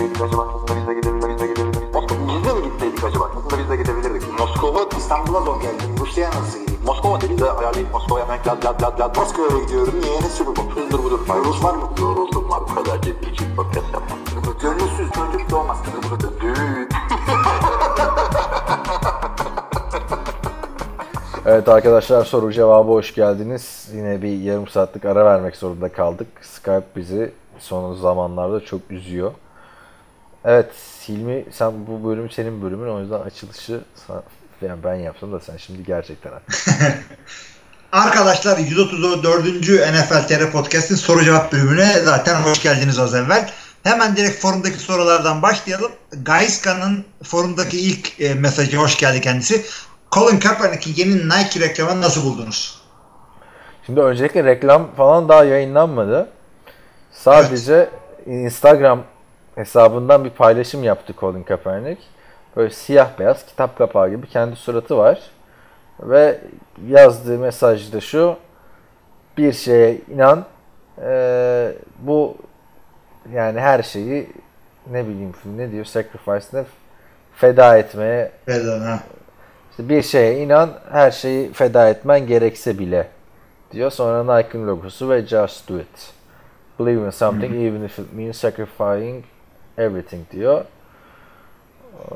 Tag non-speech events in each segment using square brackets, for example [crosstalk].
gitseydik acaba? Aslında biz de gidebilirdik. Biz de mi gitseydik acaba? Aslında biz de gidebilirdik. Moskova, İstanbul'a zor geldim. Rusya'ya nasıl gideyim? Moskova dedi de ayarlayıp Moskova'ya hemen lad lad lad lad. Moskova'ya gidiyorum. Niye? Ne sürü bu? Hızdır budur. Rus var mı? Yoruldum var bu kadar ciddi ciddi podcast yapmam. Gönülsüz çocuk doğmaz. Düğün. Evet arkadaşlar soru cevabı hoş geldiniz. Yine bir yarım saatlik ara vermek zorunda kaldık. Skype bizi son zamanlarda çok üzüyor. Evet Hilmi sen bu bölüm senin bölümün o yüzden açılışı sen- yani ben yaptım da sen şimdi gerçekten [laughs] Arkadaşlar 134. NFL TR Podcast'in soru cevap bölümüne zaten hoş geldiniz az evvel. Hemen direkt forumdaki sorulardan başlayalım. Gaiska'nın forumdaki ilk e, mesajı hoş geldi kendisi. Colin Kaepernick'in yeni Nike reklamını nasıl buldunuz? Şimdi öncelikle reklam falan daha yayınlanmadı. Sadece Instagram hesabından bir paylaşım yaptı Colin Kaepernick. Böyle siyah beyaz kitap kapağı gibi kendi suratı var. Ve yazdığı mesaj da şu. Bir şeye inan. eee, bu yani her şeyi ne bileyim ne diyor sacrifice ne feda etmeye Pardon, ha. işte bir şeye inan, her şeyi feda etmen gerekse bile diyor. Sonra Nike'ın logosu ve just do it. Believe in something even if it means sacrificing everything diyor. Ee,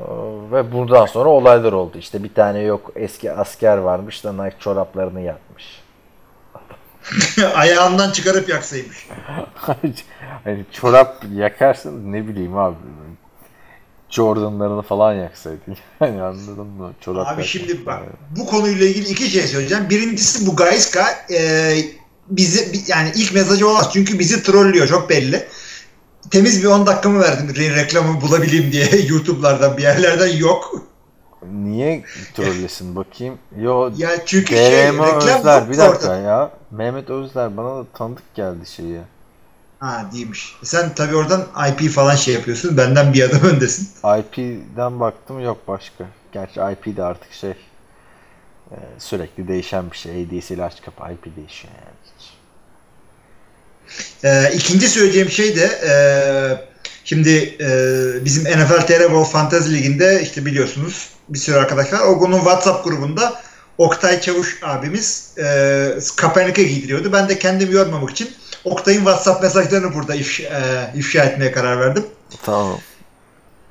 Ve buradan sonra olaylar oldu. İşte bir tane yok eski asker varmış da Nike çoraplarını yakmış. [laughs] Ayağından çıkarıp yaksaymış. [laughs] hani çorap yakarsın ne bileyim abi. Jordan'larını falan yaksaydın. [laughs] Yani anladın mı? Çorap Abi şimdi bak bu konuyla ilgili iki şey söyleyeceğim. Birincisi bu Gaiska e, bizi bi- yani ilk mesajı olmaz çünkü bizi trollüyor çok belli. Temiz bir 10 dakikamı verdim re- reklamı bulabileyim diye [laughs] YouTube'lardan bir yerlerden yok. Niye trollesin bakayım? Yo Ya çünkü şey reklam Özler bir dakika ortada. ya. Mehmet Özler bana da tanıdık geldi şeyi. Ha değilmiş. Sen tabii oradan IP falan şey yapıyorsun. Benden bir adım [laughs] öndesin. IP'den baktım yok başka. Gerçi IP de artık şey e, sürekli değişen bir şey. ADSL aç kapı IP değişiyor yani. Ee, ikinci söyleyeceğim şey de e, şimdi e, bizim NFL TR Ball Fantasy Ligi'nde işte biliyorsunuz bir sürü arkadaş var. O bunun WhatsApp grubunda Oktay Çavuş abimiz e, Kaepernick'e giydiriyordu. Ben de kendimi yormamak için Oktay'ın WhatsApp mesajlarını burada ifşa, e, ifşa etmeye karar verdim. Tamam.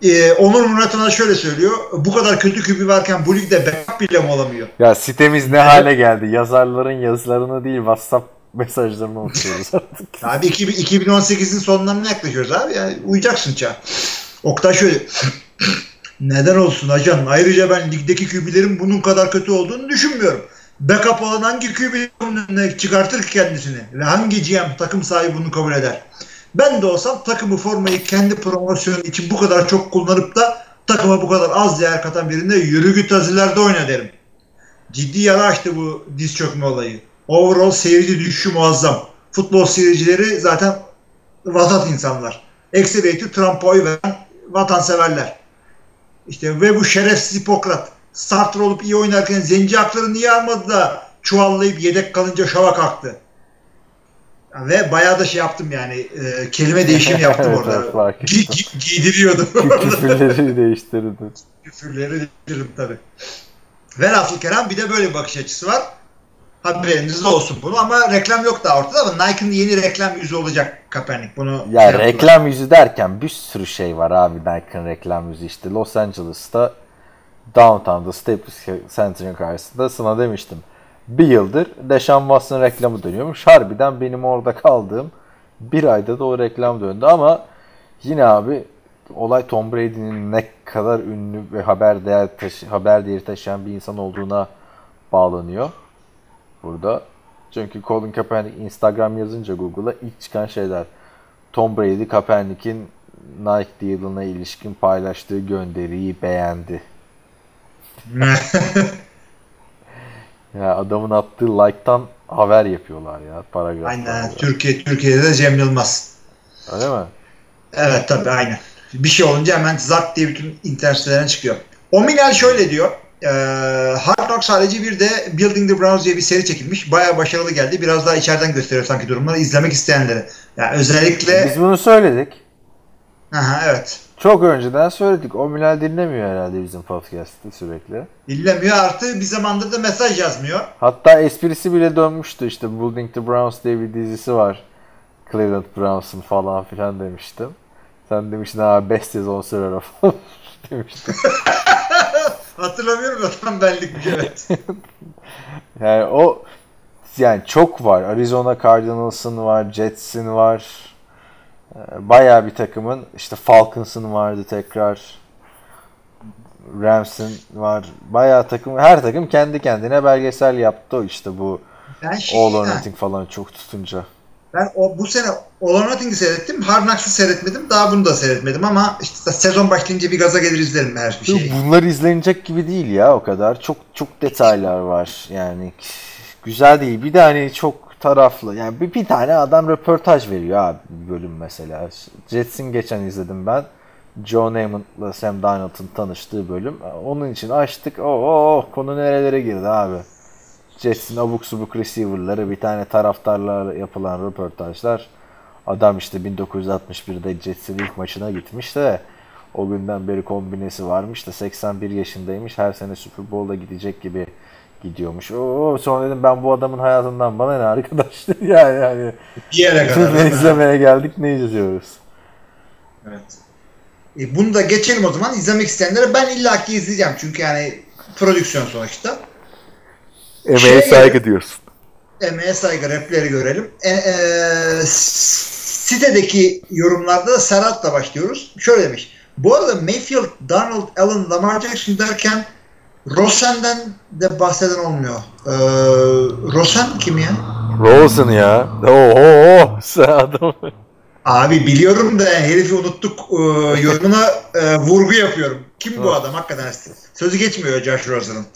E, Onur Murat Önal şöyle söylüyor. Bu kadar kötü kübü varken bu ligde backup bile mi olamıyor? Ya sitemiz ne hale geldi? Yazarların yazılarını değil WhatsApp mesajlarını okuyoruz [laughs] artık. Abi 2000 2018'in sonlarına yaklaşıyoruz abi. Yani uyacaksın çağ. Oktay şöyle. [clears throat] Neden olsun ajan? Ayrıca ben ligdeki QB'lerin bunun kadar kötü olduğunu düşünmüyorum. Backup olan hangi QB önüne çıkartır ki kendisini? Ve hangi GM takım sahibi bunu kabul eder? Ben de olsam takımı formayı kendi promosyonu için bu kadar çok kullanıp da takıma bu kadar az değer katan birine yürü git azilerde oyna derim. Ciddi yara açtı bu diz çökme olayı. Overall seyirci düşüşü muazzam. Futbol seyircileri zaten vasat insanlar. Ekseriyeti Trump'a oy veren vatanseverler. İşte ve bu şerefsiz Hipokrat starter olup iyi oynarken zenci hakları niye almadı da çuvallayıp yedek kalınca şova kalktı. Ve bayağı da şey yaptım yani e, kelime değişimi yaptım Evet, [laughs] orada. evet, Gi- gi- giydiriyordum. [laughs] Küfürleri değiştirdi. Küfürleri değiştiririm tabii. Velhasıl Kerem bir de böyle bir bakış açısı var. Haberiniz olsun bunu ama reklam yok daha ortada ama Nike'ın yeni reklam yüzü olacak Kaepernick. Bunu Ya şey yaptılar. reklam yüzü derken bir sürü şey var abi Nike'ın reklam yüzü işte Los Angeles'ta Downtown'da Staples Center'ın karşısında sana demiştim. Bir yıldır Deshaun Watson reklamı dönüyormuş. Harbiden benim orada kaldığım bir ayda da o reklam döndü ama yine abi olay Tom Brady'nin ne kadar ünlü ve haber değer taşı, haber değeri taşıyan bir insan olduğuna bağlanıyor burada. Çünkü Colin Kaepernick Instagram yazınca Google'a ilk çıkan şeyler Tom Brady Kaepernick'in Nike deal'ına ilişkin paylaştığı gönderiyi beğendi. [laughs] Ya adamın attığı like'tan haber yapıyorlar ya paragraf. aynen. Türkiye Türkiye'de de Cem Yılmaz. Öyle mi? Evet tabii aynen. Bir şey olunca hemen zak diye bütün internet sitelerine çıkıyor. Ominel şöyle diyor. E, Hard Knocks sadece bir de Building the Browns diye bir seri çekilmiş. Bayağı başarılı geldi. Biraz daha içeriden gösteriyor sanki durumları. izlemek isteyenlere. Yani özellikle Biz bunu söyledik. Aha, evet. Çok önceden söyledik. O Milal dinlemiyor herhalde bizim podcast'ı sürekli. Dinlemiyor artı bir zamandır da mesaj yazmıyor. Hatta esprisi bile dönmüştü işte Building the Browns diye bir dizisi var. Cleveland Browns'ın falan filan demiştim. Sen demiştin ha 5 sezon sürer o falan demiştin. [laughs] Hatırlamıyorum da tam benlikmiş evet. [laughs] Yani o yani çok var. Arizona Cardinals'ın var, Jets'in var. Ee, Bayağı bir takımın işte Falcons'ın vardı tekrar. Rams'in var. Bayağı takım her takım kendi kendine belgesel yaptı o işte bu Ben şey, All or Nothing falan çok tutunca. Ben o bu sene All or Nothing'i seyrettim. Knocks'ı seyretmedim. Daha bunu da seyretmedim ama işte sezon başlayınca bir gaza gelir izlerim her bir şeyi. Bunlar izlenecek gibi değil ya o kadar. Çok çok detaylar var. Yani güzel değil. Bir de hani çok taraflı. Yani bir, bir tane adam röportaj veriyor abi bölüm mesela. Jets'in geçen izledim ben. Joe Namath'la Sam Darnold'un tanıştığı bölüm. Onun için açtık. Oo, oo, konu nerelere girdi abi. Jets'in abuk subuk receiver'ları, bir tane taraftarlarla yapılan röportajlar. Adam işte 1961'de Jets'in ilk maçına gitmiş de o günden beri kombinesi varmış da 81 yaşındaymış. Her sene Super Bowl'da gidecek gibi gidiyormuş. Oo, sonra dedim ben bu adamın hayatından bana ne arkadaş [laughs] yani yani Bir yere kadar. ne izlemeye geldik ne izliyoruz. Evet. E, bunu da geçelim o zaman. İzlemek isteyenlere ben illaki izleyeceğim. Çünkü yani prodüksiyon sonuçta. Emeğe saygı diyorsun. Emeğe saygı repleri görelim. E, e, sitedeki yorumlarda da Serhat'la başlıyoruz. Şöyle demiş. Bu arada Mayfield, Donald Allen, Lamar Jackson derken Rosen'den de bahseden olmuyor. Ee, Rosen kim ya? Rosen ya. Oo, sen adam. Abi biliyorum da herifi unuttuk. Ee, yorumuna e, vurgu yapıyorum. Kim bu adam hakikaten? Sözü geçmiyor Josh Rosen'ın.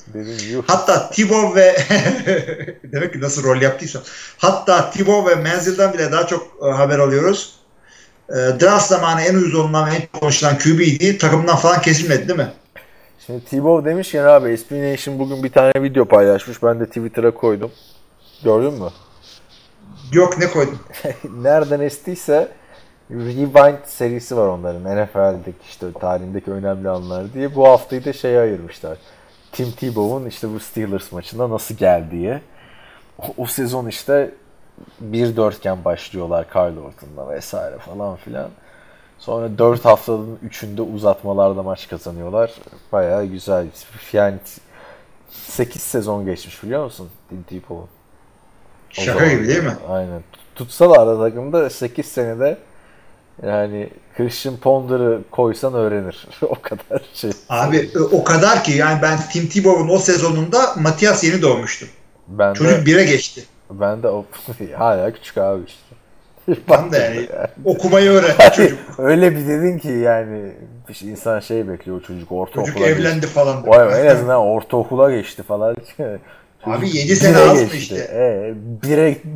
Hatta Tibo ve [laughs] demek ki nasıl rol yaptıysa. Hatta Tibo ve Menzil'den bile daha çok e, haber alıyoruz. E, draft zamanı en uyuz olunan en konuşulan QB'ydi. Takımdan falan kesilmedi değil mi? Şimdi T-Bow demişken abi SB Nation bugün bir tane video paylaşmış. Ben de Twitter'a koydum. Gördün mü? Yok ne koydun? [laughs] Nereden estiyse Rewind serisi var onların. NFL'deki işte tarihindeki önemli anlar diye. Bu haftayı da şeye ayırmışlar. Tim Tebow'un işte bu Steelers maçına nasıl geldiği. O, o sezon işte 1-4 iken başlıyorlar Kyle Orton'la vesaire falan filan. Sonra 4 haftanın 3'ünde uzatmalarda maç kazanıyorlar. Bayağı güzel. Yani 8 sezon geçmiş biliyor musun Tim Tebow'un? O Şaka zaman. gibi değil mi? Aynen. Tutsalar da takımda 8 senede yani Christian Ponder'ı koysan öğrenir. [laughs] o kadar şey. Abi e, o kadar ki yani ben Tim Tebow'un o sezonunda Matias yeni doğmuştu. Ben Çocuk de, 1'e geçti. ben de o [laughs] hala küçük abi işte. Tam da yani okumayı öğretti çocuk. Öyle bir dedin ki yani bir insan şey bekliyor çocuk ortaokula Çocuk evlendi falan. Vay, en azından ortaokula geçti falan. [laughs] Abi Çocuk yedi sene bire az mı işte? Ee, bire [laughs]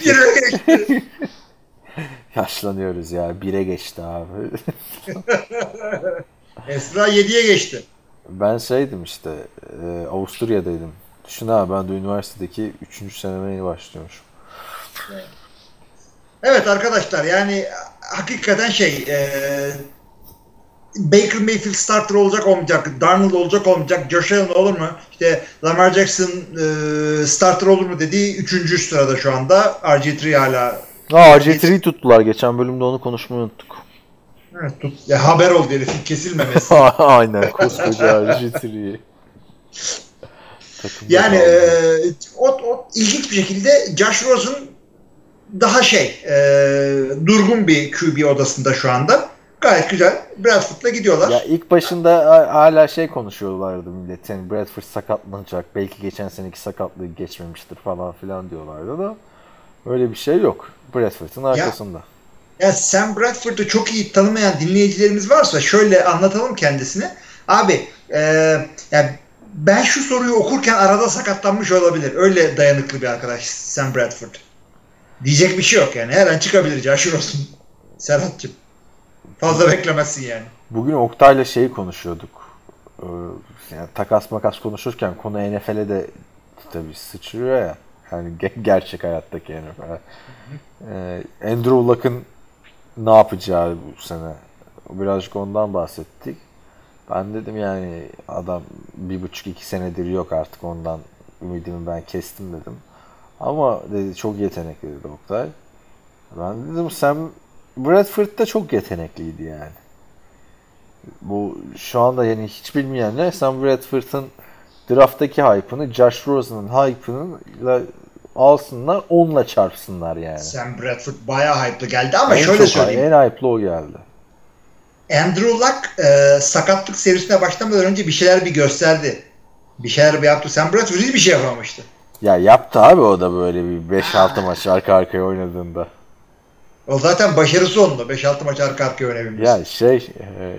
1'e geçti. [laughs] yaşlanıyoruz ya. Bire geçti abi. [laughs] Esra 7'ye geçti. Ben şeydim işte e, Avusturya'daydım. Düşün abi ben de üniversitedeki 3. seneme yeni başlıyormuşum. Evet arkadaşlar yani hakikaten şey e, Baker Mayfield starter olacak olmayacak, Darnold olacak olmayacak, Josh Allen olur mu? İşte Lamar Jackson e, starter olur mu dediği 3. sırada şu anda. RG3 hala Aa RG3'yi tuttular. Geçen bölümde onu konuşmayı unuttuk. evet, tut, ya, haber oldu herifin kesilmemesi. [laughs] Aynen koskoca RG3'yi. Takımda Yani e, o, o ilginç bir şekilde Josh Rosen daha şey e, durgun bir QB odasında şu anda. Gayet güzel. Bradford'la gidiyorlar. Ya ilk başında ha- hala şey konuşuyorlardı millet. Yani Bradford sakatlanacak. Belki geçen seneki sakatlığı geçmemiştir falan filan diyorlardı da. Öyle bir şey yok. Bradford'ın arkasında. Ya Sam Bradford'u çok iyi tanımayan dinleyicilerimiz varsa şöyle anlatalım kendisini. Abi e, ya ben şu soruyu okurken arada sakatlanmış olabilir. Öyle dayanıklı bir arkadaş Sam Bradford. Diyecek bir şey yok yani. Her an çıkabilir Josh Rosen. [laughs] Serhat'cığım. Fazla beklemezsin yani. Bugün Oktay'la şeyi konuşuyorduk. Ee, yani takas makas konuşurken konu NFL'e de tabii sıçrıyor ya. Yani ge- gerçek hayattaki NFL. Ee, Andrew Luck'ın ne yapacağı bu sene birazcık ondan bahsettik. Ben dedim yani adam bir buçuk iki senedir yok artık ondan ümidimi ben kestim dedim. Ama dedi çok yetenekli dedi Oktay. Ben dedim Sam Bradford da çok yetenekliydi yani. Bu şu anda yani hiç bilmeyenler Sam Bradford'ın drafttaki hype'ını Josh Rosen'ın hype'ını alsınlar onunla çarpsınlar yani. Sam Bradford bayağı hype'lı geldi ama En şöyle söyleyeyim. En hype'lı o geldi. Andrew Luck e, sakatlık serisine başlamadan önce bir şeyler bir gösterdi. Bir şeyler bir yaptı. Sam Bradford hiçbir şey yapamamıştı. Ya yaptı abi o da böyle bir 5-6 maç arka arkaya oynadığında. O zaten başarısı onunla. 5-6 maç arka arkaya oynayabilmiş. Ya şey e,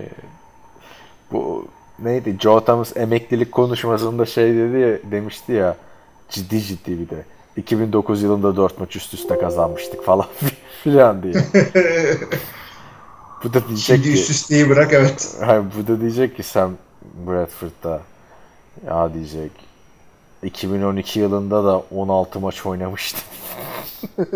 bu neydi Joe Thomas emeklilik konuşmasında şey dedi ya demişti ya ciddi ciddi bir de 2009 yılında 4 maç üst üste kazanmıştık falan [laughs] filan diye. bu da diyecek Şimdi ki üst üsteyi bırak evet. Hayır, bu da diyecek ki Sam Bradford'da ya diyecek 2012 yılında da 16 maç oynamıştım. [laughs]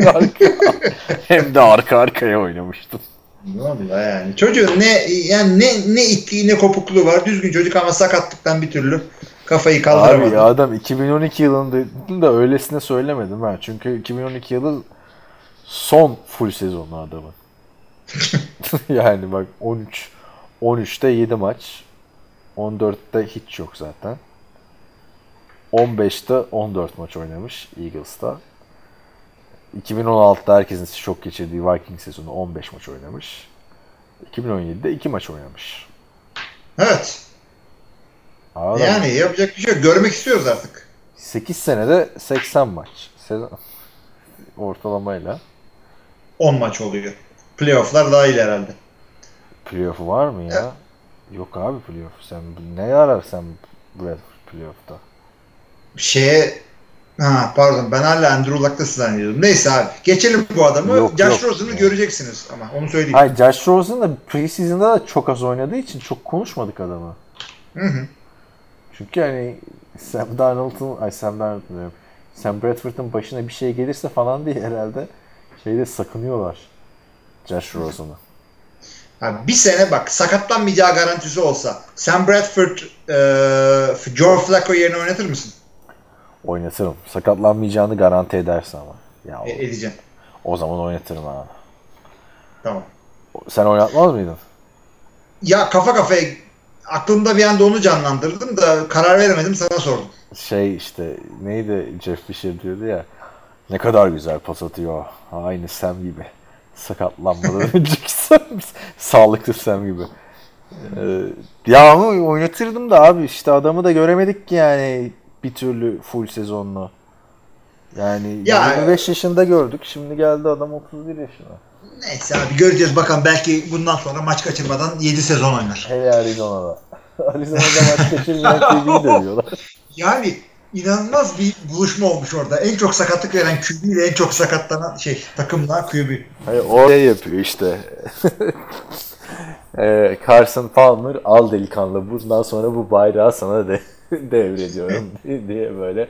Hem de arka arkaya oynamıştım. Vallahi yani. Çocuğun ne yani ne ne ittiği ne kopukluğu var. Düzgün çocuk ama sakatlıktan bir türlü kafayı kaldıramadı. Abi ya adam 2012 yılında da öylesine söylemedim ben. Çünkü 2012 yılı son full sezonu adamın. [laughs] yani bak 13 13'te 7 maç. 14'te hiç yok zaten. 15'te 14 maç oynamış Eagles'ta. 2016'da herkesin şok geçirdiği Viking sezonu 15 maç oynamış. 2017'de 2 maç oynamış. Evet. Adam Yani yapacak bir şey yok. Görmek istiyoruz artık. 8 senede 80 maç. Sezon [laughs] ortalamayla. 10 maç oluyor. Playoff'lar daha iyi herhalde. Playoff'u var mı ya? Yok abi playoff. Sen ne arar sen Bradford playoff'ta? Şeye Ha pardon ben hala Andrew Luck'ta zannediyordum. Neyse abi geçelim bu adamı. Yok, Josh. Rosen'ı göreceksiniz ama onu söyleyeyim. Hayır Josh Rosen da preseason'da da çok az oynadığı için çok konuşmadık adamı. Hı hı. Çünkü hani Sam Darnold'un, ay Sam Darnold diyorum. Sam Bradford'un başına bir şey gelirse falan diye herhalde şeyde sakınıyorlar. Josh Rosen'ı. Ha, bir sene bak sakatlanmayacağı garantisi olsa Sam Bradford e, Joe Flacco yerine oynatır mısın? Oynatırım. Sakatlanmayacağını garanti ederse ama. Ya E, edeceğim. o zaman oynatırım abi. Tamam. Sen oynatmaz mıydın? Ya kafa kafaya aklımda bir anda onu canlandırdım da karar veremedim sana sordum. şey işte neydi Jeff Fisher diyordu ya ne kadar güzel pas atıyor. Aynı Sam gibi. Sakatlanmadan [laughs] önceki Sam. Sağlıklı Sam gibi. Ee, ya ama oynatırdım da abi işte adamı da göremedik ki yani bir türlü full sezonlu. Yani Ya- 25 yaşında gördük. Şimdi geldi adam 31 yaşına. Neyse abi göreceğiz bakalım belki bundan sonra maç kaçırmadan 7 sezon oynar. Hele Arizona'da. Arizona'da [laughs] maç kaçırmayan [laughs] TV'yi dövüyorlar. Yani inanılmaz bir buluşma olmuş orada. En çok sakatlık veren QB ile en çok sakatlanan şey takımla QB. Hayır, o şey yapıyor işte. [laughs] Ee, Carson Palmer al delikanlı bundan sonra bu bayrağı sana de [laughs] devrediyorum [laughs] diye böyle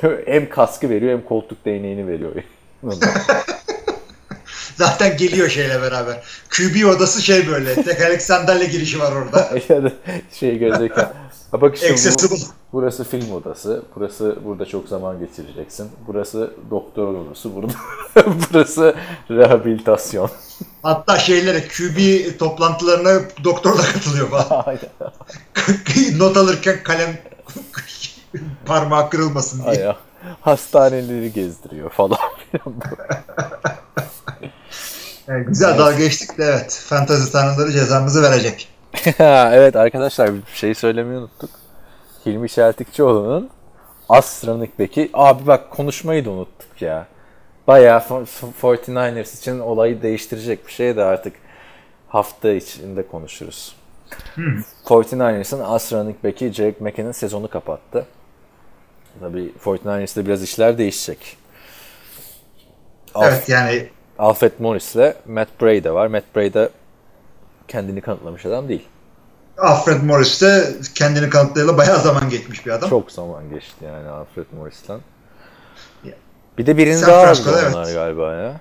[laughs] hem kaskı veriyor hem koltuk değneğini veriyor. Zaten geliyor şeyle beraber. QB odası şey böyle. Tekerlek sandalye girişi var orada. şey gözlerken Ha bak işte bu, burası film odası. Burası burada çok zaman geçireceksin. Burası doktor odası. Burada burası rehabilitasyon. Hatta şeylere QB toplantılarına doktor da katılıyor falan. Aynen. [laughs] [laughs] Not alırken kalem [laughs] parmağı kırılmasın diye. Aya. Hastaneleri gezdiriyor falan. Yani güzel dalga geçtik de evet. Fantazi tanrıları cezamızı verecek. evet arkadaşlar bir şey söylemeyi unuttuk. Hilmi Çeltikçioğlu'nun Astronik Beki. Abi bak konuşmayı da unuttuk ya. Bayağı fo- fo- 49ers için olayı değiştirecek bir şey de artık hafta içinde konuşuruz. 49ers'ın Astronik Beki Jake McKinnon sezonu kapattı. Tabii 49ers'te biraz işler değişecek. Alf- Evet yani Alfred Morris ile Matt Bray de var. Matt Bray de kendini kanıtlamış adam değil. Alfred Morris de kendini kanıtlayalı bayağı zaman geçmiş bir adam. Çok zaman geçti yani Alfred Morris'ten. Bir de birini San daha aldı Francisco'da onlar evet. galiba ya.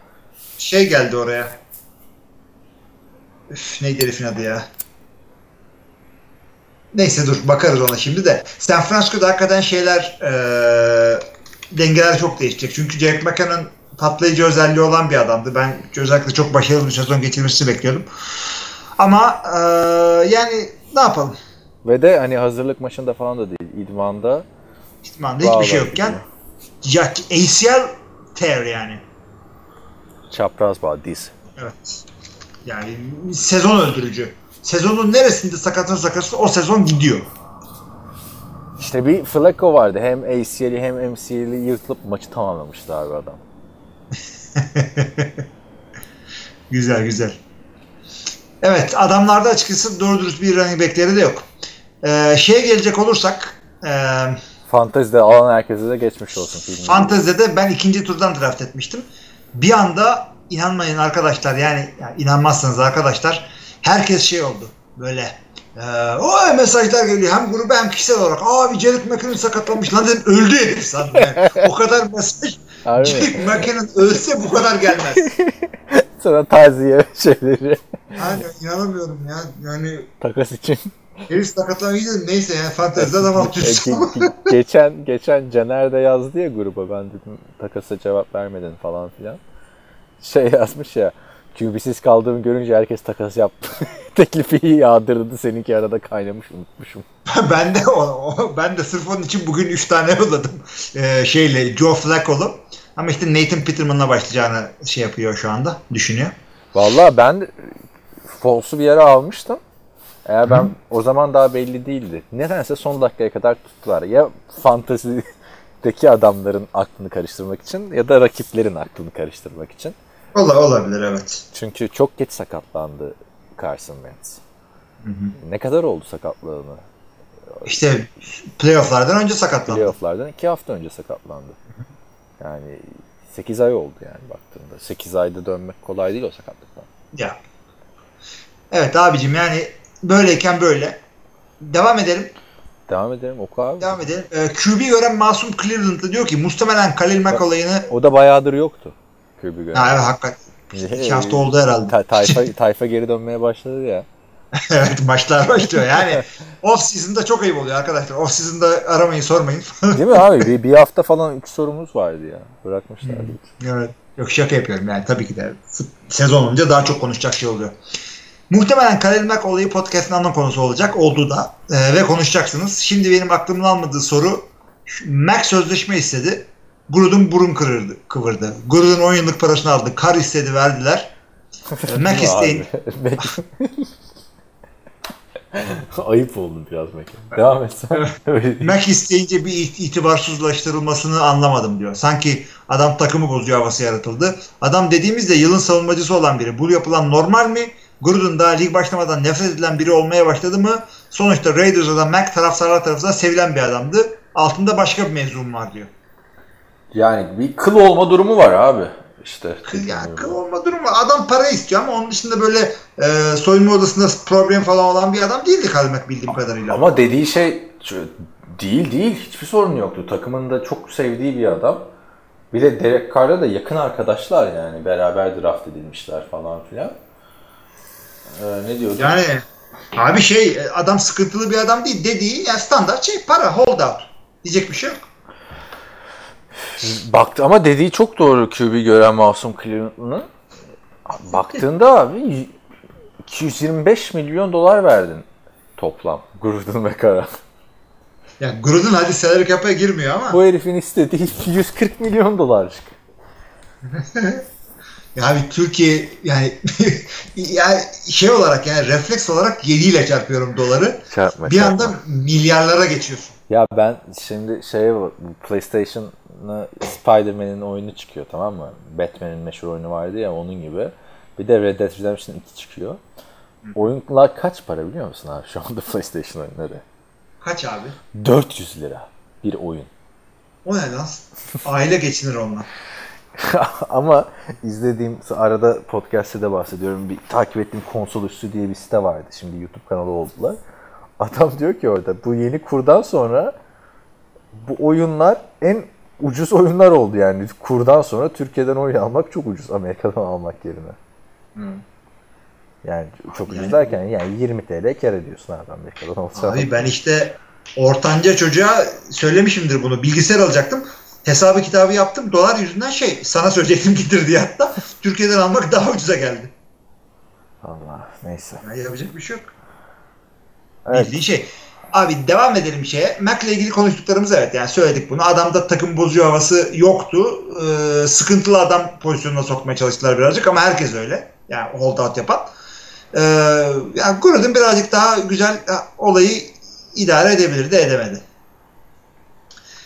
Şey geldi oraya. Üf, neydi herifin adı ya? Neyse dur bakarız ona şimdi de. San Francisco'da hakikaten şeyler eee dengeler çok değişecek. Çünkü Jack McCann'ın patlayıcı özelliği olan bir adamdı. Ben özellikle çok başarılı bir sezon geçirmesini bekliyordum. Ama eee, yani ne yapalım? Ve de hani hazırlık maçında falan da değil. İdmanda İhtimalle hiçbir şey yokken gidiyor. Ya, ACL tear yani. çapraz bağ diz. Evet. Yani sezon öldürücü. Sezonun neresinde sakatın sakatı o sezon gidiyor. İşte bir Flacco vardı. Hem ACL'i hem MCL'i yırtılıp maçı tamamlamıştı abi adam. [laughs] Güzel güzel. Evet adamlarda açıkçası doğru dürüst bir running backleri de yok. Ee, şeye gelecek olursak e, Fantezide alan herkese de geçmiş olsun filmi. Fantezi'de ben ikinci turdan draft etmiştim. Bir anda inanmayın arkadaşlar yani, yani inanmazsanız arkadaşlar herkes şey oldu böyle e, o mesajlar geliyor hem gruba hem kişisel olarak abi Jared McKinnon sakatlanmış lan dedim öldü herif sandım yani. [laughs] o kadar mesaj? Jared McKinnon ölse bu kadar gelmez. [laughs] Sonra taziye şeyleri Yani inanamıyorum ya yani takas için. Herif sakatlanmış dedim neyse yani fantezide adam ge- ge- geçen geçen Caner de yazdı ya gruba ben dedim takasa cevap vermedin falan filan. Şey yazmış ya QB'siz kaldığımı görünce herkes takas yaptı. [laughs] Teklifi yağdırdı seninki arada kaynamış unutmuşum. [laughs] ben de o, o- ben de sırf onun için bugün 3 tane yolladım. Ee, şeyle Joe Flacco'lu. Ama işte Nathan Peterman'la başlayacağını şey yapıyor şu anda. Düşünüyor. Vallahi ben Falls'u bir yere almıştım. Eğer ben o zaman daha belli değildi. Nedense son dakikaya kadar tuttular. Ya fantezideki adamların aklını karıştırmak için ya da rakiplerin aklını karıştırmak için. Ola, olabilir evet. Çünkü çok geç sakatlandı Carson Wentz. Ne kadar oldu sakatlığını? İşte playofflardan önce sakatlandı. Playoff'lardan 2 hafta önce sakatlandı. Yani 8 ay oldu yani baktığında. 8 ayda dönmek kolay değil o sakatlıktan. Ya. Evet abicim yani böyleyken böyle. Devam edelim. Devam edelim oku abi. Devam edelim. Ee, QB gören Masum Cleveland'da diyor ki muhtemelen Khalil Mack olayını O da bayağıdır yoktu. QB gören. ha, evet hakikaten. İki hafta oldu herhalde. Ta- tayfa, [laughs] tayfa geri dönmeye başladı ya. [laughs] evet maçlar başlıyor. Yani off season'da çok ayıp oluyor arkadaşlar. Off season'da aramayın sormayın. Değil mi abi? [laughs] Bir, bir hafta falan 3 sorumuz vardı ya. Bırakmışlar. evet. Yok şaka yapıyorum yani tabii ki de sezon olunca daha çok konuşacak şey oluyor. Muhtemelen Khalil Mack olayı podcast'ın ana konusu olacak. Oldu da. Ee, ve konuşacaksınız. Şimdi benim aklımın almadığı soru Mack sözleşme istedi. Gruden burun kırırdı, kıvırdı. Gruden 10 yıllık parasını aldı. Kar istedi verdiler. Ee, Mack [laughs] isteyin. [laughs] [laughs] Ayıp oldu biraz Mekan. Devam et sen. Mac isteyince bir it- itibarsızlaştırılmasını anlamadım diyor. Sanki adam takımı bozuyor havası yaratıldı. Adam dediğimizde yılın savunmacısı olan biri. Bu yapılan normal mi? Gruden daha lig başlamadan nefret edilen biri olmaya başladı mı? Sonuçta Raiders'da da Mac taraftarlar tarafından sevilen bir adamdı. Altında başka bir mevzum var diyor. Yani bir kıl olma durumu var abi. İşte. Kız ya kıl olma durumu. Adam para istiyor ama onun dışında böyle e, soyunma odasında problem falan olan bir adam değildi Khalil Mack bildiğim kadarıyla. Ama dediği şey değil değil. Hiçbir sorun yoktu. Takımın da çok sevdiği bir adam. Bir de Derek Carr'la da yakın arkadaşlar yani. Beraber draft edilmişler falan filan. Ee, ne diyordun? Yani abi şey adam sıkıntılı bir adam değil dediği yani standart şey para hold out. Diyecek bir şey yok. Baktı ama dediği çok doğru QB gören Masum Cleveland'ın. Baktığında abi 225 milyon dolar verdin toplam Gruden ve Kara. Yani Gruden hadi salary cap'e girmiyor ama Bu herifin istediği 140 milyon dolarcık. [laughs] ya abi Türkiye yani [laughs] yani şey olarak yani refleks olarak 7 ile çarpıyorum doları. Çarpma, Bir çarpma. anda milyarlara geçiyorsun. Ya ben şimdi şey bu PlayStation'ı Spider-Man'in oyunu çıkıyor tamam mı? Batman'in meşhur oyunu vardı ya onun gibi. Bir de Red Dead Redemption 2 çıkıyor. Oyunlar kaç para biliyor musun abi şu anda [laughs] PlayStation oyunları? Kaç abi? 400 lira bir oyun. O ne lan? Aile geçinir onunla. [laughs] Ama izlediğim arada podcast'te de bahsediyorum. Bir takip ettiğim konsol üstü diye bir site vardı. Şimdi YouTube kanalı oldular. Adam diyor ki orada bu yeni kurdan sonra bu oyunlar en ucuz oyunlar oldu yani. Kurdan sonra Türkiye'den oyun almak çok ucuz Amerika'dan almak yerine. Yani çok ucuz derken yani 20 TL kar ediyorsun abi Amerika'dan olsa. Abi ben işte ortanca çocuğa söylemişimdir bunu. Bilgisayar alacaktım. Hesabı kitabı yaptım. Dolar yüzünden şey sana söyleyecektim [laughs] getir diye hatta. Türkiye'den almak daha ucuza geldi. Allah neyse. Ya yapacak bir şey yok. Evet. Bildiğin şey. Abi devam edelim şeye. Mac'le ilgili konuştuklarımız evet yani söyledik bunu. Adamda takım bozuyor havası yoktu. Ee, sıkıntılı adam pozisyonuna sokmaya çalıştılar birazcık ama herkes öyle. Yani hold out yapan. Ee, yani Gruden birazcık daha güzel olayı idare edebilirdi edemedi.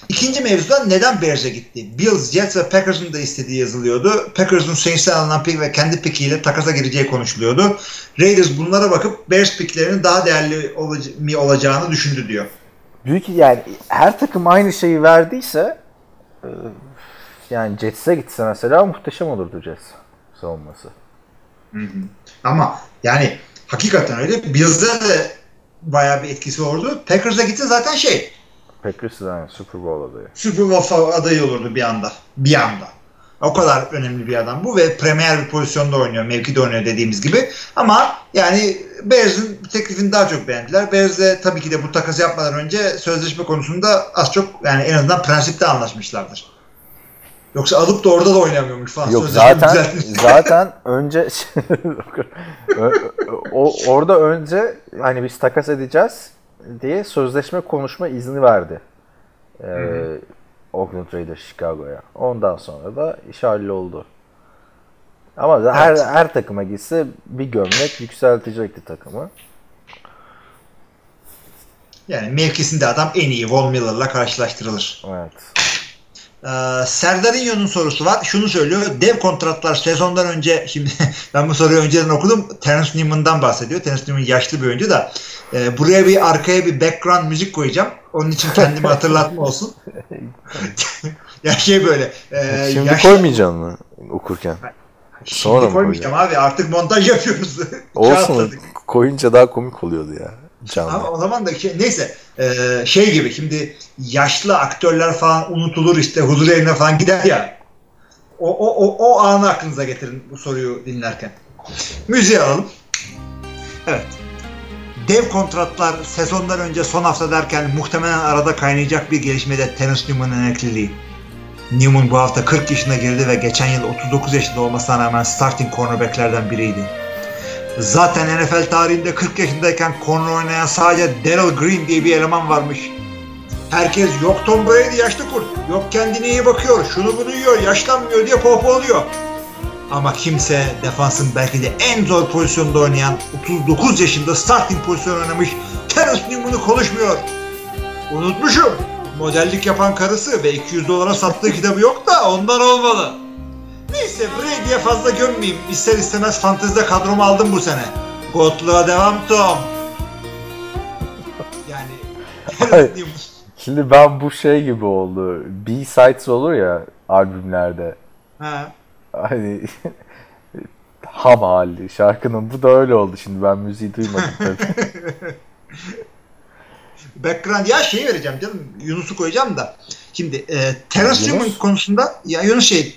İkinci mevzuda neden Bears'e gitti? Bills, Jets ve Packers'ın da istediği yazılıyordu. Packers'ın Saints'ten alınan pick ve kendi pickiyle takasa gireceği konuşuluyordu. Raiders bunlara bakıp Bears picklerinin daha değerli mi olacağını düşündü diyor. Büyük yani her takım aynı şeyi verdiyse e, yani Jets'e gitse mesela muhteşem olurdu Jets savunması. Ama yani hakikaten öyle. Bills'de de bayağı bir etkisi olurdu. Packers'a gitti zaten şey Packers yani Super Bowl adayı. Super Bowl adayı olurdu bir anda. Bir anda. O kadar önemli bir adam bu ve premier bir pozisyonda oynuyor. Mevkide oynuyor dediğimiz gibi. Ama yani Bears'ın teklifini daha çok beğendiler. Bears de tabii ki de bu takası yapmadan önce sözleşme konusunda az çok yani en azından prensipte anlaşmışlardır. Yoksa alıp da orada da oynamıyormuş falan. Yok Sözleşme zaten düzeltmiş. zaten önce [laughs] o orada önce hani biz takas edeceğiz diye sözleşme konuşma izni verdi. Ee, Oakland Raiders Chicago'ya. Ondan sonra da iş halloldu. Ama da her Evet. her takıma gitse bir gömlek yükseltecekti takımı. Yani mevkisinde adam en iyi Von Miller'la karşılaştırılır. Evet. Ee, Serdar İnyo'nun sorusu var. Şunu söylüyor. Dev kontratlar sezondan önce şimdi [laughs] ben bu soruyu önceden okudum. Terence Newman'dan bahsediyor. Terence Newman yaşlı bir oyuncu da e, buraya bir arkaya bir background müzik koyacağım. Onun için kendimi hatırlatma olsun. [laughs] ya şey böyle e, Şimdi yaşlı- koymayacaksın mı okurken? Şimdi sonra koymayacağım abi. Artık montaj yapıyoruz. [laughs] Olsun. Koyunca daha komik oluyordu ya. Canlı. Ama o zaman da şey, neyse e, şey gibi şimdi yaşlı aktörler falan unutulur işte huzur evine falan gider ya. O, o, o, o anı aklınıza getirin bu soruyu dinlerken. Müziği alalım. Evet. Dev kontratlar sezondan önce son hafta derken muhtemelen arada kaynayacak bir gelişmede Terence Newman'ın emekliliği. Newman bu hafta 40 yaşına girdi ve geçen yıl 39 yaşında olmasına rağmen starting cornerbacklerden biriydi. Zaten NFL tarihinde 40 yaşındayken corner oynayan sadece Daryl Green diye bir eleman varmış. Herkes yok Tom Brady yaşlı kurt, yok kendine iyi bakıyor, şunu bunu yiyor, yaşlanmıyor diye pohpohluyor. Ama kimse defansın belki de en zor pozisyonda oynayan 39 yaşında starting pozisyon oynamış Terence Newman'ı konuşmuyor. Unutmuşum. Modellik yapan karısı ve 200 dolara sattığı kitabı yok da ondan olmalı. Neyse Brady'ye fazla gömmeyeyim. İster istemez fantezide kadromu aldım bu sene. Gotluğa devam Tom. Yani. [laughs] Şimdi ben bu şey gibi oldu. B-sides olur ya albümlerde. ha. Hani [laughs] ham hali şarkının. Bu da öyle oldu şimdi. Ben müziği duymadım tabii. [laughs] Background ya şey vereceğim canım. Yunus'u koyacağım da. Şimdi e, Terence? Newman konusunda ya Yunus şey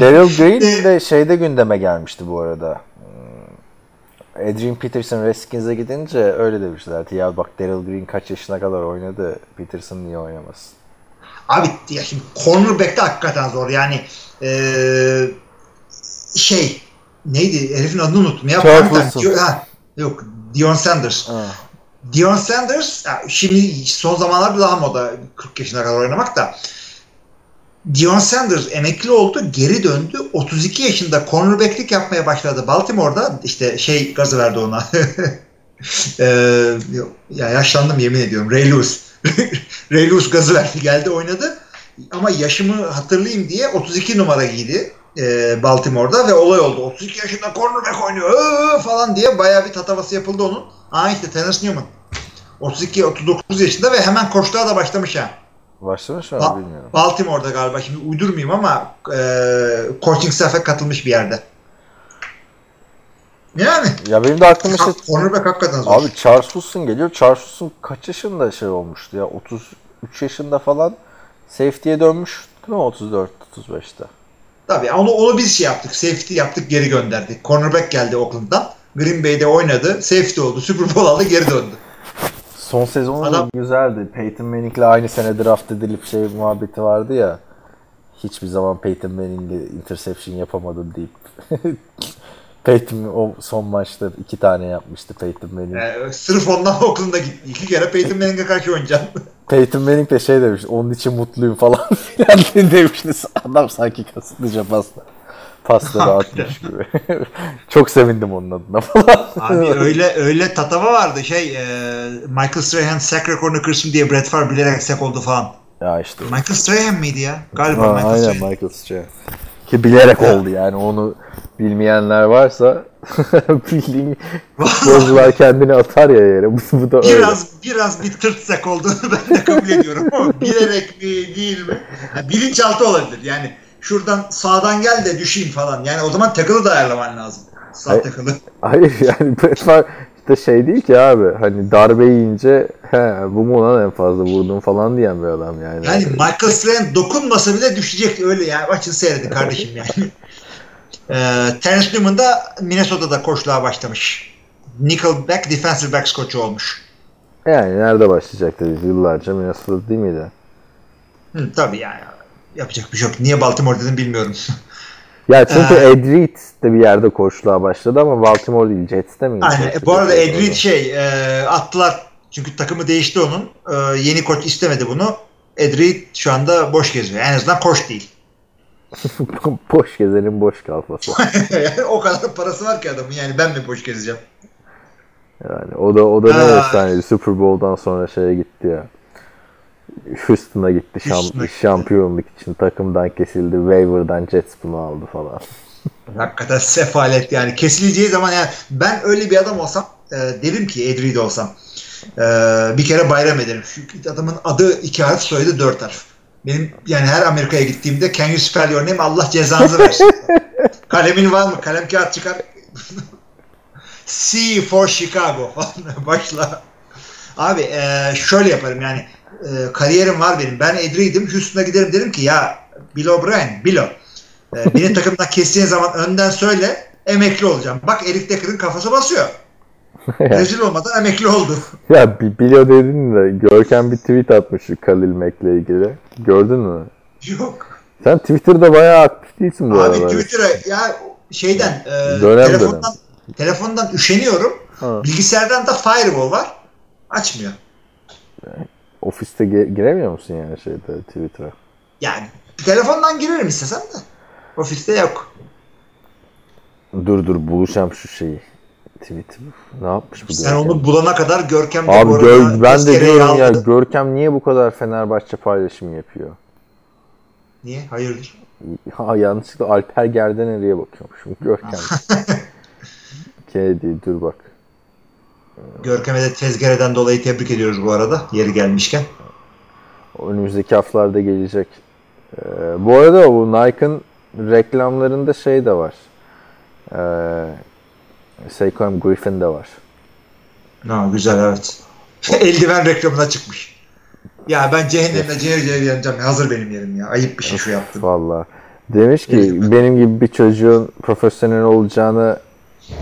Daryl Green de şeyde gündeme gelmişti bu arada. Hmm, Adrian Peterson Redskins'e gidince öyle demişlerdi. Ya bak Daryl Green kaç yaşına kadar oynadı. Peterson niye oynamasın? Abi ya şimdi cornerback'te hakikaten zor. Yani eee şey neydi? Herifin adını unuttum ya. Wilson. Ha, yok. Dion Sanders. Ha. Dion Sanders şimdi son zamanlarda daha moda 40 yaşına kadar oynamak da Dion Sanders emekli oldu, geri döndü. 32 yaşında cornerback'lik yapmaya başladı Baltimore'da. işte şey gazı verdi ona. [laughs] Yok, ya yaşlandım yemin ediyorum. Ray Lewis. [laughs] Ray Lewis gazı verdi. Geldi oynadı. Ama yaşımı hatırlayayım diye 32 numara giydi e, Baltimore'da ve olay oldu. 32 yaşında cornerback oynuyor "Aa!" falan diye bayağı bir tatavası yapıldı onun. Aa işte Terence Newman. 32-39 yaşında ve hemen koçluğa da başlamış ha. Başlamış mı Ba- bilmiyorum. Baltimore'da galiba şimdi uydurmayayım ama e, coaching staff'e katılmış bir yerde. Yani Ya benim de aklıma işte cornerback hakikaten zor. Abi Charles Wilson geliyor. Charles Wilson kaç yaşında şey olmuştu ya? 33 yaşında falan safety'ye dönmüş değil mi 34 35'te? Tabii onu, onu biz şey yaptık. Safety yaptık geri gönderdik. Cornerback geldi Oakland'dan. Green Bay'de oynadı. Safety oldu. Super Bowl aldı geri döndü. Son sezonu Adam- güzeldi. Peyton Manning'le aynı sene draft edilip şey muhabbeti vardı ya. Hiçbir zaman Peyton Manning'e interception yapamadım deyip. [laughs] Peyton o son maçta iki tane yapmıştı Peyton Manning. Ee, sırf ondan Oakland'a gitti. İki kere Peyton Manning'e karşı oynayacaksın. [laughs] Peyton Manning de şey demiş, onun için mutluyum falan [laughs] filan demişti. Adam sanki kasıtlıca pasta. Pasları atmış gibi. [laughs] Çok sevindim onun adına falan. Abi öyle öyle tatava vardı şey e, Michael Strahan sack rekorunu kırsın diye Brett Favre bilerek sack oldu falan. ya işte. Michael Strahan mıydı ya? Galiba Ha, Michael aynen Strahan. Michael Strahan. Ki bilerek oldu yani onu bilmeyenler varsa [laughs] bildiğin [laughs] futbolcular kendini atar ya yere. [laughs] Bu, bu da öyle. Biraz biraz bir tırt sack olduğunu ben de kabul ediyorum ama bilerek mi değil mi? Ha, bilinçaltı olabilir yani. Şuradan sağdan gel de düşeyim falan. Yani o zaman tackle'ı da ayarlaman lazım. Sağ Hayır. tackle'ı. Hayır yani işte şey değil ki abi hani darbe yiyince he bu mu lan en fazla vurdum falan diyen bir adam yani. Yani Michael Strahan dokunmasa bile düşecek öyle yani. Maçın seyredin kardeşim yani. Ee, Terence Newman da Minnesota'da koçluğa başlamış. Nickelback defensive backs koçu olmuş. Yani nerede başlayacaktı yıllarca Minnesota değil miydi? Hı, tabii yani. Yapacak bir şey yok. Niye Baltimore dedim bilmiyorum. [laughs] Ya çünkü Ee, Ed Reed de bir yerde koçluğa başladı ama Baltimore değil Jets'te miydi? Aynen. Jets'te Bu arada Ed Reed şey e, attılar. Çünkü takımı değişti onun. E, yeni koç istemedi bunu. Ed Reed şu anda boş geziyor. En azından koç değil. [laughs] boş gezenin boş. Yani [laughs] o kadar parası var ki adamın. Yani ben mi boş gezeceğim? Yani o da o da ne efsaneydi. Super Bowl'dan sonra şeye gitti ya. Houston'a gitti şam, şampiyonluk için takımdan kesildi. Waiver'dan Jets bunu aldı falan. [laughs] Hakikaten sefalet yani. Kesileceği zaman yani ben öyle bir adam olsam e, derim ki Ed Reed olsam. e, bir kere bayram ederim. Çünkü adamın adı iki harf soyadı dört harf. Benim yani her Amerika'ya gittiğimde can you spell your name Allah cezanızı versin. [laughs] Kalemin var mı? Kalem kağıt çıkar. [laughs] C for Chicago falan [laughs] başla. Abi e, şöyle yaparım yani e, kariyerim var benim. Ben Ed Reed'im. Houston'a giderim derim ki ya Bill O'Brien, Bill. E, beni takımdan kestiğin zaman önden söyle emekli olacağım. Bak Eric Decker'ın kafası basıyor. [laughs] Rezil olmadan emekli oldu. [laughs] ya bi- biliyor dedin de Görkem bir tweet atmış şu Khalil Mack'le ilgili. Gördün mü? Yok. Sen Twitter'da bayağı aktif değilsin bu Abi aralar. Twitter'a ya şeyden e, Dönem telefondan telefondan üşeniyorum. Ha. Bilgisayardan da firewall var. Açmıyor. Ofiste ge- giremiyor musun yani şeyde Twitter'a? Yani telefondan girerim istesem de. Ofiste yok. Dur dur bulacağım şu şeyi. Tweet. Ne yapmış bu Sen Görkem? onu bulana kadar Görkem de bu Abi arada gör, ben de diyorum ya. Görkem niye bu kadar Fenerbahçe paylaşım yapıyor? Niye? Hayırdır? Ha yanlışlıkla Alper Gerdener'e bakıyormuşum. [laughs] Görkem. [laughs] Kedi dur bak. Görkem'e de tezkereden dolayı tebrik ediyoruz bu arada. Yeri gelmişken. Önümüzdeki haftalarda gelecek. Ee, bu arada bu Nike'ın reklamlarında şey de var. Ee, Saquon Griffin de var. Ha, güzel evet. Eldiven reklamına çıkmış. Ya ben cehennemde cehir yanacağım. Hazır benim yerim ya. Ayıp bir şey şu yaptım. Valla. Demiş ki Eldiven. benim gibi bir çocuğun profesyonel olacağını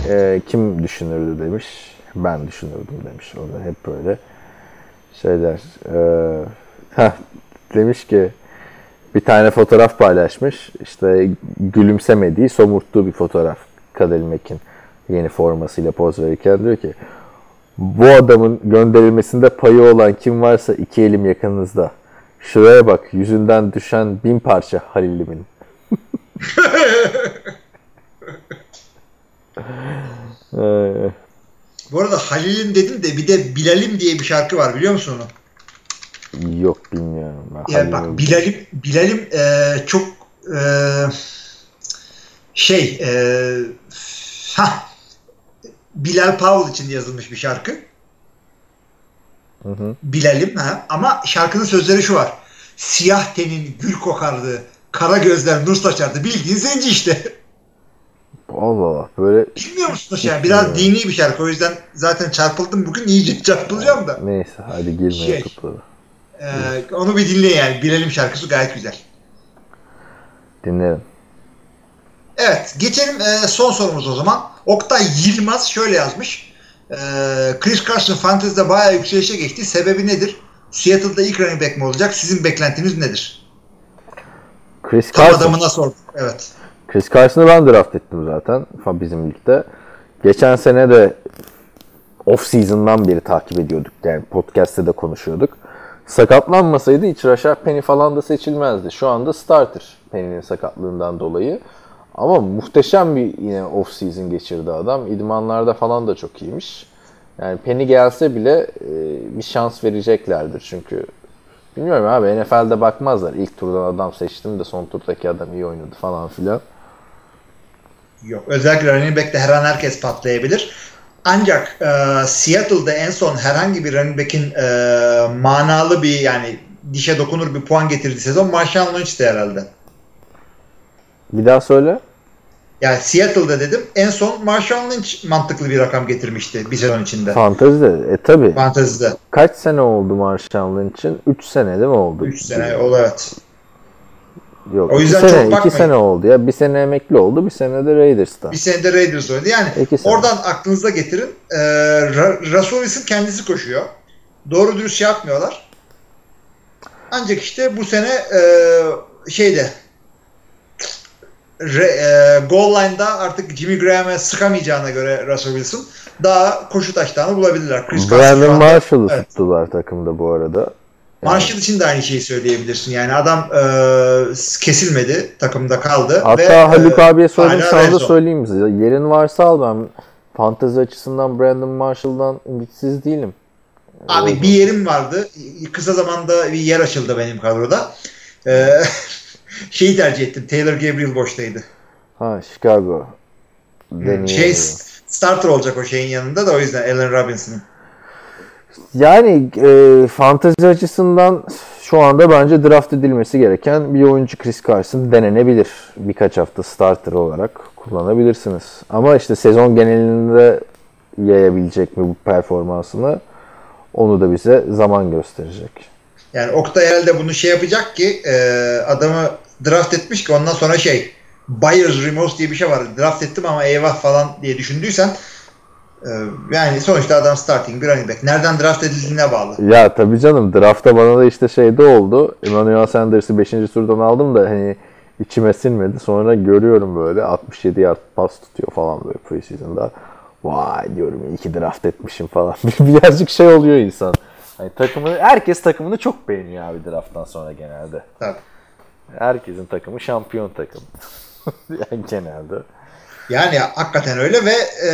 e, kim düşünürdü demiş. Ben düşünürdüm demiş. O da hep böyle şeyler. E, heh, demiş ki bir tane fotoğraf paylaşmış. İşte gülümsemediği, somurttuğu bir fotoğraf. Kadel Mack'in yeni formasıyla poz verirken diyor ki bu adamın gönderilmesinde payı olan kim varsa iki elim yakınızda. Şuraya bak yüzünden düşen bin parça Halil'imin. [laughs] Bu arada Halil'in dedim de bir de Bilal'im diye bir şarkı var biliyor musun onu? yok bilmiyorum. Ben Yani Halil'im- bak Bilal'im Bilal'im eee, çok eee, şey eee ha Bilal Powell için yazılmış bir şarkı. Hı hı. Bilal'im ha ama şarkının sözleri şu var. Siyah tenin gül kokardı, kara gözler nur saçardı. Bildiğin zenci işte. Allah Allah böyle Bilmiyor musunuz yani? Biraz dini bir şarkı. O yüzden zaten çarpıldım bugün. iyice [laughs] çarpılacağım da. neyse hadi girmeye Şey. Ee, onu bir dinleyin yani. Bilal'im şarkısı gayet güzel. Dinlerim. Evet geçelim e, son sorumuz o zaman. Oktay Yılmaz şöyle yazmış. E, Chris Carson Fantasy'de bayağı yükselişe geçti. Sebebi nedir? Seattle'da ilk running back mi olacak? Sizin beklentiniz nedir? Chris Tam Carson. adamına sorduk. Evet. Chris Carson'ı ben draft ettim zaten bizim ligde. Geçen sene de off season'dan beri takip ediyorduk. Yani podcast'te de konuşuyorduk. Sakatlanmasaydı hiç Rashard Penny falan da seçilmezdi. Şu anda starter Penny'nin sakatlığından dolayı. Ama muhteşem bir yine off season geçirdi adam. İdmanlarda falan da çok iyiymiş. Yani Penny gelse bile e, bir şans vereceklerdir çünkü bilmiyorum abi NFL'de bakmazlar. İlk turdan adam seçtim de son turdaki adam iyi oynadı falan filan. Yok. Özellikle running back'te her an herkes patlayabilir. Ancak e, Seattle'da en son herhangi bir running back'in e, manalı bir yani dişe dokunur bir puan getirdiği sezon Marshawn Lynch'ti herhalde. Bir daha söyle. Yani Seattle'da dedim en son Marshawn Lynch mantıklı bir rakam getirmişti bir sezon içinde. Fantezide. E tabi. Fantezide. Kaç sene oldu Marshall Lynch'in? 3 sene değil mi oldu? 3 sene o evet. Yok. O yüzden sene, çok iki bakmayın. sene oldu ya. Bir sene emekli oldu, bir sene de Raiders'ta. Bir senede Raiders oynadı. Yani İki sene. oradan aklınıza getirin. Ee, Russell Wilson kendisi koşuyor. Doğru dürüst şey yapmıyorlar. Ancak işte bu sene e, şeyde re, e, goal line'da artık Jimmy Graham'e sıkamayacağına göre Russell Wilson daha koşu taşlarını bulabilirler. Chris Brandon Marshall'ı Evet. tuttular takımda bu arada. Marshall için de aynı şeyi söyleyebilirsin. Yani adam e, kesilmedi, takımda kaldı. Hatta ve, Haluk e, abiye hala sana da söyleyeyim size. Yerin varsa al ben fantezi açısından Brandon Marshall'dan ümitsiz değilim. Abi bir yerim vardı. Kısa zamanda bir yer açıldı benim kadroda. Ee, [laughs] şeyi tercih ettim. Taylor Gabriel boştaydı. Ha Chicago. Deneyelim. Şey starter olacak o şeyin yanında da o yüzden Allen Robinson'ın. Yani e, fantezi açısından şu anda bence draft edilmesi gereken bir oyuncu Chris Carson denenebilir. Birkaç hafta starter olarak kullanabilirsiniz. Ama işte sezon genelinde yayabilecek mi bu performansını onu da bize zaman gösterecek. Yani Oktay herhalde bunu şey yapacak ki e, adamı draft etmiş ki ondan sonra şey buyer's remorse diye bir şey var. Draft ettim ama eyvah falan diye düşündüysen e, yani sonuçta adam starting bir running back. Nereden draft edildiğine bağlı. Ya tabii canım draftta bana da işte şey de oldu. Emmanuel Sanders'ı 5. turdan aldım da hani içime sinmedi. Sonra görüyorum böyle 67 yard pas tutuyor falan böyle preseason'da. Vay diyorum iyi ki draft etmişim falan. [laughs] Birazcık şey oluyor insan. Hani takımını, herkes takımını çok beğeniyor abi drafttan sonra genelde. Tabii. Herkesin takımı şampiyon takım. [laughs] yani genelde. Yani hakikaten öyle ve e,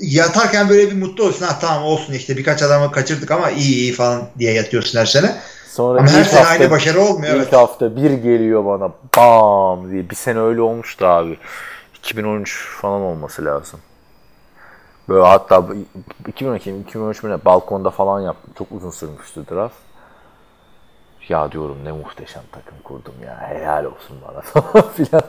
yatarken böyle bir mutlu olsun. Ha tamam olsun işte birkaç adamı kaçırdık ama iyi iyi falan diye yatıyorsun her sene. Sonra Ama her sene hafta- aynı başarı olmuyor. İlk Evet. hafta bir geliyor bana bam diye. Bir sene öyle olmuştu abi. 2013 falan olması lazım. Böyle hatta 2012 2013 mi ne balkonda falan yaptım. Çok uzun sürmüştü draft. Ya diyorum ne muhteşem takım kurdum ya. Helal olsun bana [laughs] falan filan.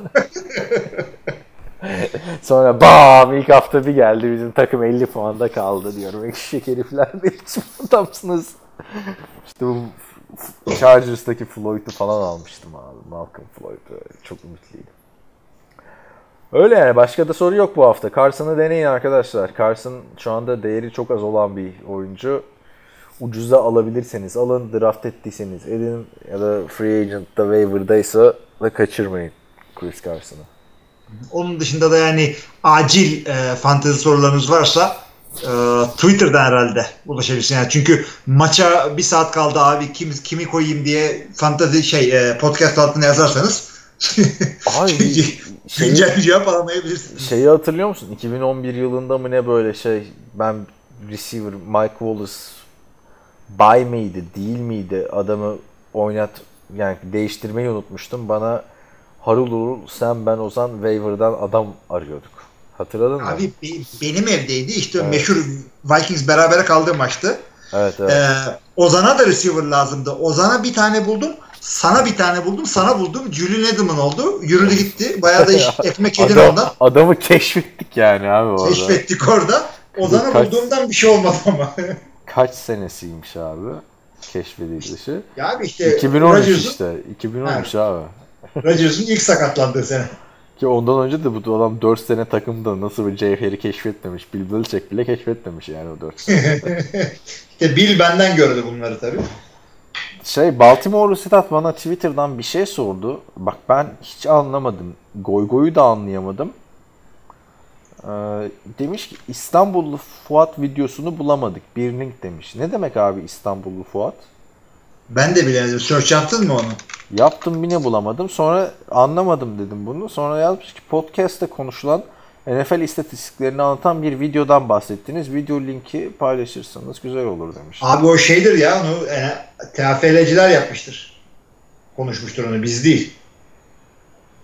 [laughs] Sonra bam ilk hafta bir geldi bizim takım 50 puanda kaldı diyorum. Ekşi herifler ne biçim adamsınız. İşte bu Chargers'taki Floyd'u falan almıştım abi. Malcolm Floyd'u. Çok ümitliydim. Öyle yani. Başka da soru yok bu hafta. Carson'ı deneyin arkadaşlar. Carson şu anda değeri çok az olan bir oyuncu. Ucuza alabilirseniz alın. Draft ettiyseniz edin. Ya da free agent'ta waiver'daysa da kaçırmayın Chris Carson'ı. Onun dışında da yani acil e, fantezi sorularınız varsa e, Twitter'dan herhalde ulaşabilirsin. Yani çünkü maça bir saat kaldı abi kim kimi koyayım diye fantezi şey e, podcast altına yazarsanız [laughs] Ay, şeyi- güncel bir cevap alamayabilirsiniz. Şeyi hatırlıyor musun? 2011 yılında mı ne böyle şey ben receiver Mike Wallace buy miydi değil miydi adamı oynat yani değiştirmeyi unutmuştum. Bana harul harul sen ben Ozan waiver'dan adam arıyorduk. Hatırladın mı? Abi be- benim evdeydi işte o meşhur Vikings berabere kaldığı maçtı. evet evet. Ee, Ozan'a da receiver lazımdı. Ozan'a bir tane buldum. Sana bir tane buldum. Sana buldum. Julian Edelman oldu. Yürüdü gitti. Bayağı da iş, [laughs] ekmek yedin Adam- ondan. adamı keşfettik yani abi orada. Keşfettik orada. Ozan'ı bulduğumdan bir şey olmadı ama. [laughs] Kaç senesiymiş abi keşfedilişi? ya abi işte 2013 Rodgers'ın işte. 2013 abi. Rodgers'ın ilk sakatlandığı sene. Ki ondan önce de bu adam 4 sene takımda nasıl bir cevheri keşfetmemiş. Bill Belichick bile keşfetmemiş yani o 4 sene. [laughs] İşte Bill benden gördü bunları tabii. Şey Baltimore'lu Sedat bana Twitter'dan bir şey sordu. Bak ben hiç anlamadım. Goygoyu da anlayamadım. Ee, demiş ki İstanbullu Fuat videosunu bulamadık. Bir link demiş. Ne demek abi İstanbullu Fuat? Ben de bilemedim. Search yaptın mı onu? Yaptım yine bulamadım. Sonra anlamadım dedim bunu. Sonra yazmış ki podcast'te konuşulan NFL istatistiklerini anlatan bir videodan bahsettiniz. Video linki paylaşırsanız güzel olur demiş. Abi o şeydir ya onu e, TFL'ciler yapmıştır. Konuşmuştur onu biz değil.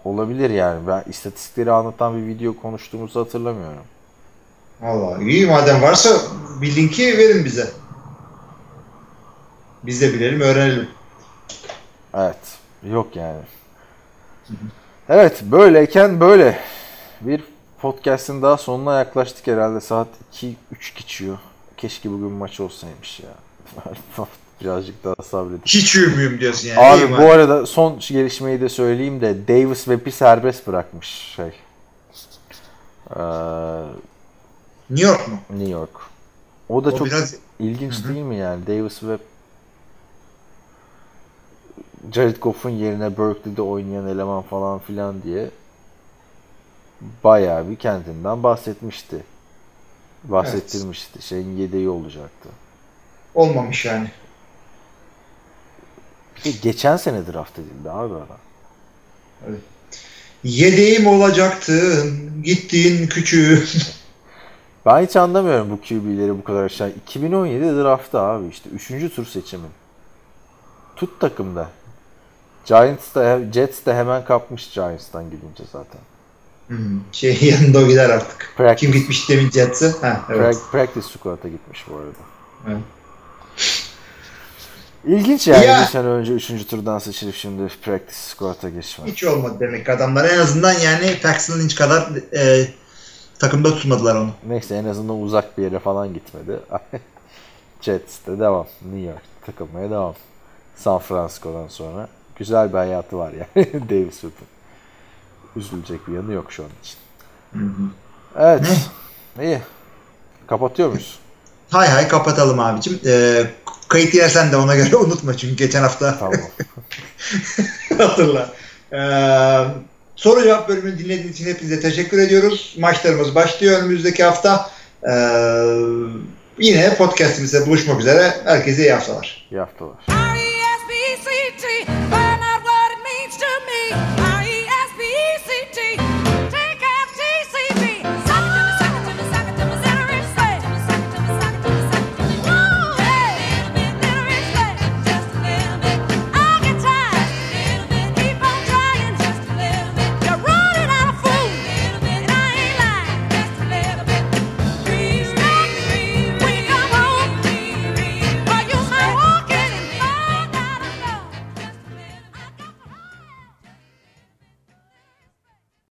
Olabilir yani. Ben istatistikleri anlatan bir video konuştuğumuzu hatırlamıyorum. Vallahi iyi madem varsa bir linki verin bize. Biz de bilelim öğrenelim. Evet. Yok yani. Evet. Böyleyken böyle. Bir podcast'in daha sonuna yaklaştık herhalde. Saat 2-3 geçiyor. Keşke bugün maç olsaymış ya. [laughs] Birazcık daha sabredin. Hiç uyumuyum diyorsun yani. Abi bu arada son gelişmeyi de söyleyeyim de Davis Webb'i serbest bırakmış şey. Ee, New York mu? New York. O da O çok biraz ilginç değil mi yani? Davis Webb Jared Goff'un yerine Berkeley'de oynayan eleman falan filan diye bayağı bir kendinden bahsetmişti. Bahsettirmişti. Şeyin yedeği olacaktı. Olmamış yani. Geçen sene draft edildi abi adam. Yedeğim olacaktın, gittiğin küçüğü. [laughs] Ben hiç anlamıyorum bu QB'leri bu kadar aşağı. 2017 draftı abi işte. Üçüncü tur seçimi. Tut takımda. Giants da, Jets de hemen kapmış Giants'tan gidince zaten. Hmm, şey [laughs] yanında o gider artık. Practice. Kim gitmiş demin Jets'e? Ha, evet. Pra- practice squad'a gitmiş bu arada. Evet. İlginç yani Ya. bir sene önce üçüncü turdan seçilip şimdi practice squad'a geçmek. Hiç olmadı demek adamlar. En azından yani Paxton Lynch kadar e, takımda tutmadılar onu. Neyse en azından uzak bir yere falan gitmedi. [laughs] Jets'te devam. New York takılmaya devam. San Francisco'dan sonra. Güzel bir hayatı var yani [laughs] Davis Web'in. Üzülecek bir yanı yok şu an için. Evet. İyi. Kapatıyor muyuz? Hay hay kapatalım abicim. E, kayıt yersen de ona göre [laughs] unutma çünkü geçen hafta Tamam. [laughs] hatırla. E, soru cevap bölümünü dinlediğiniz için hepinize teşekkür ediyoruz. Maçlarımız başlıyor önümüzdeki hafta. E, yine podcastimizde buluşmak üzere. Herkese iyi haftalar. İyi haftalar.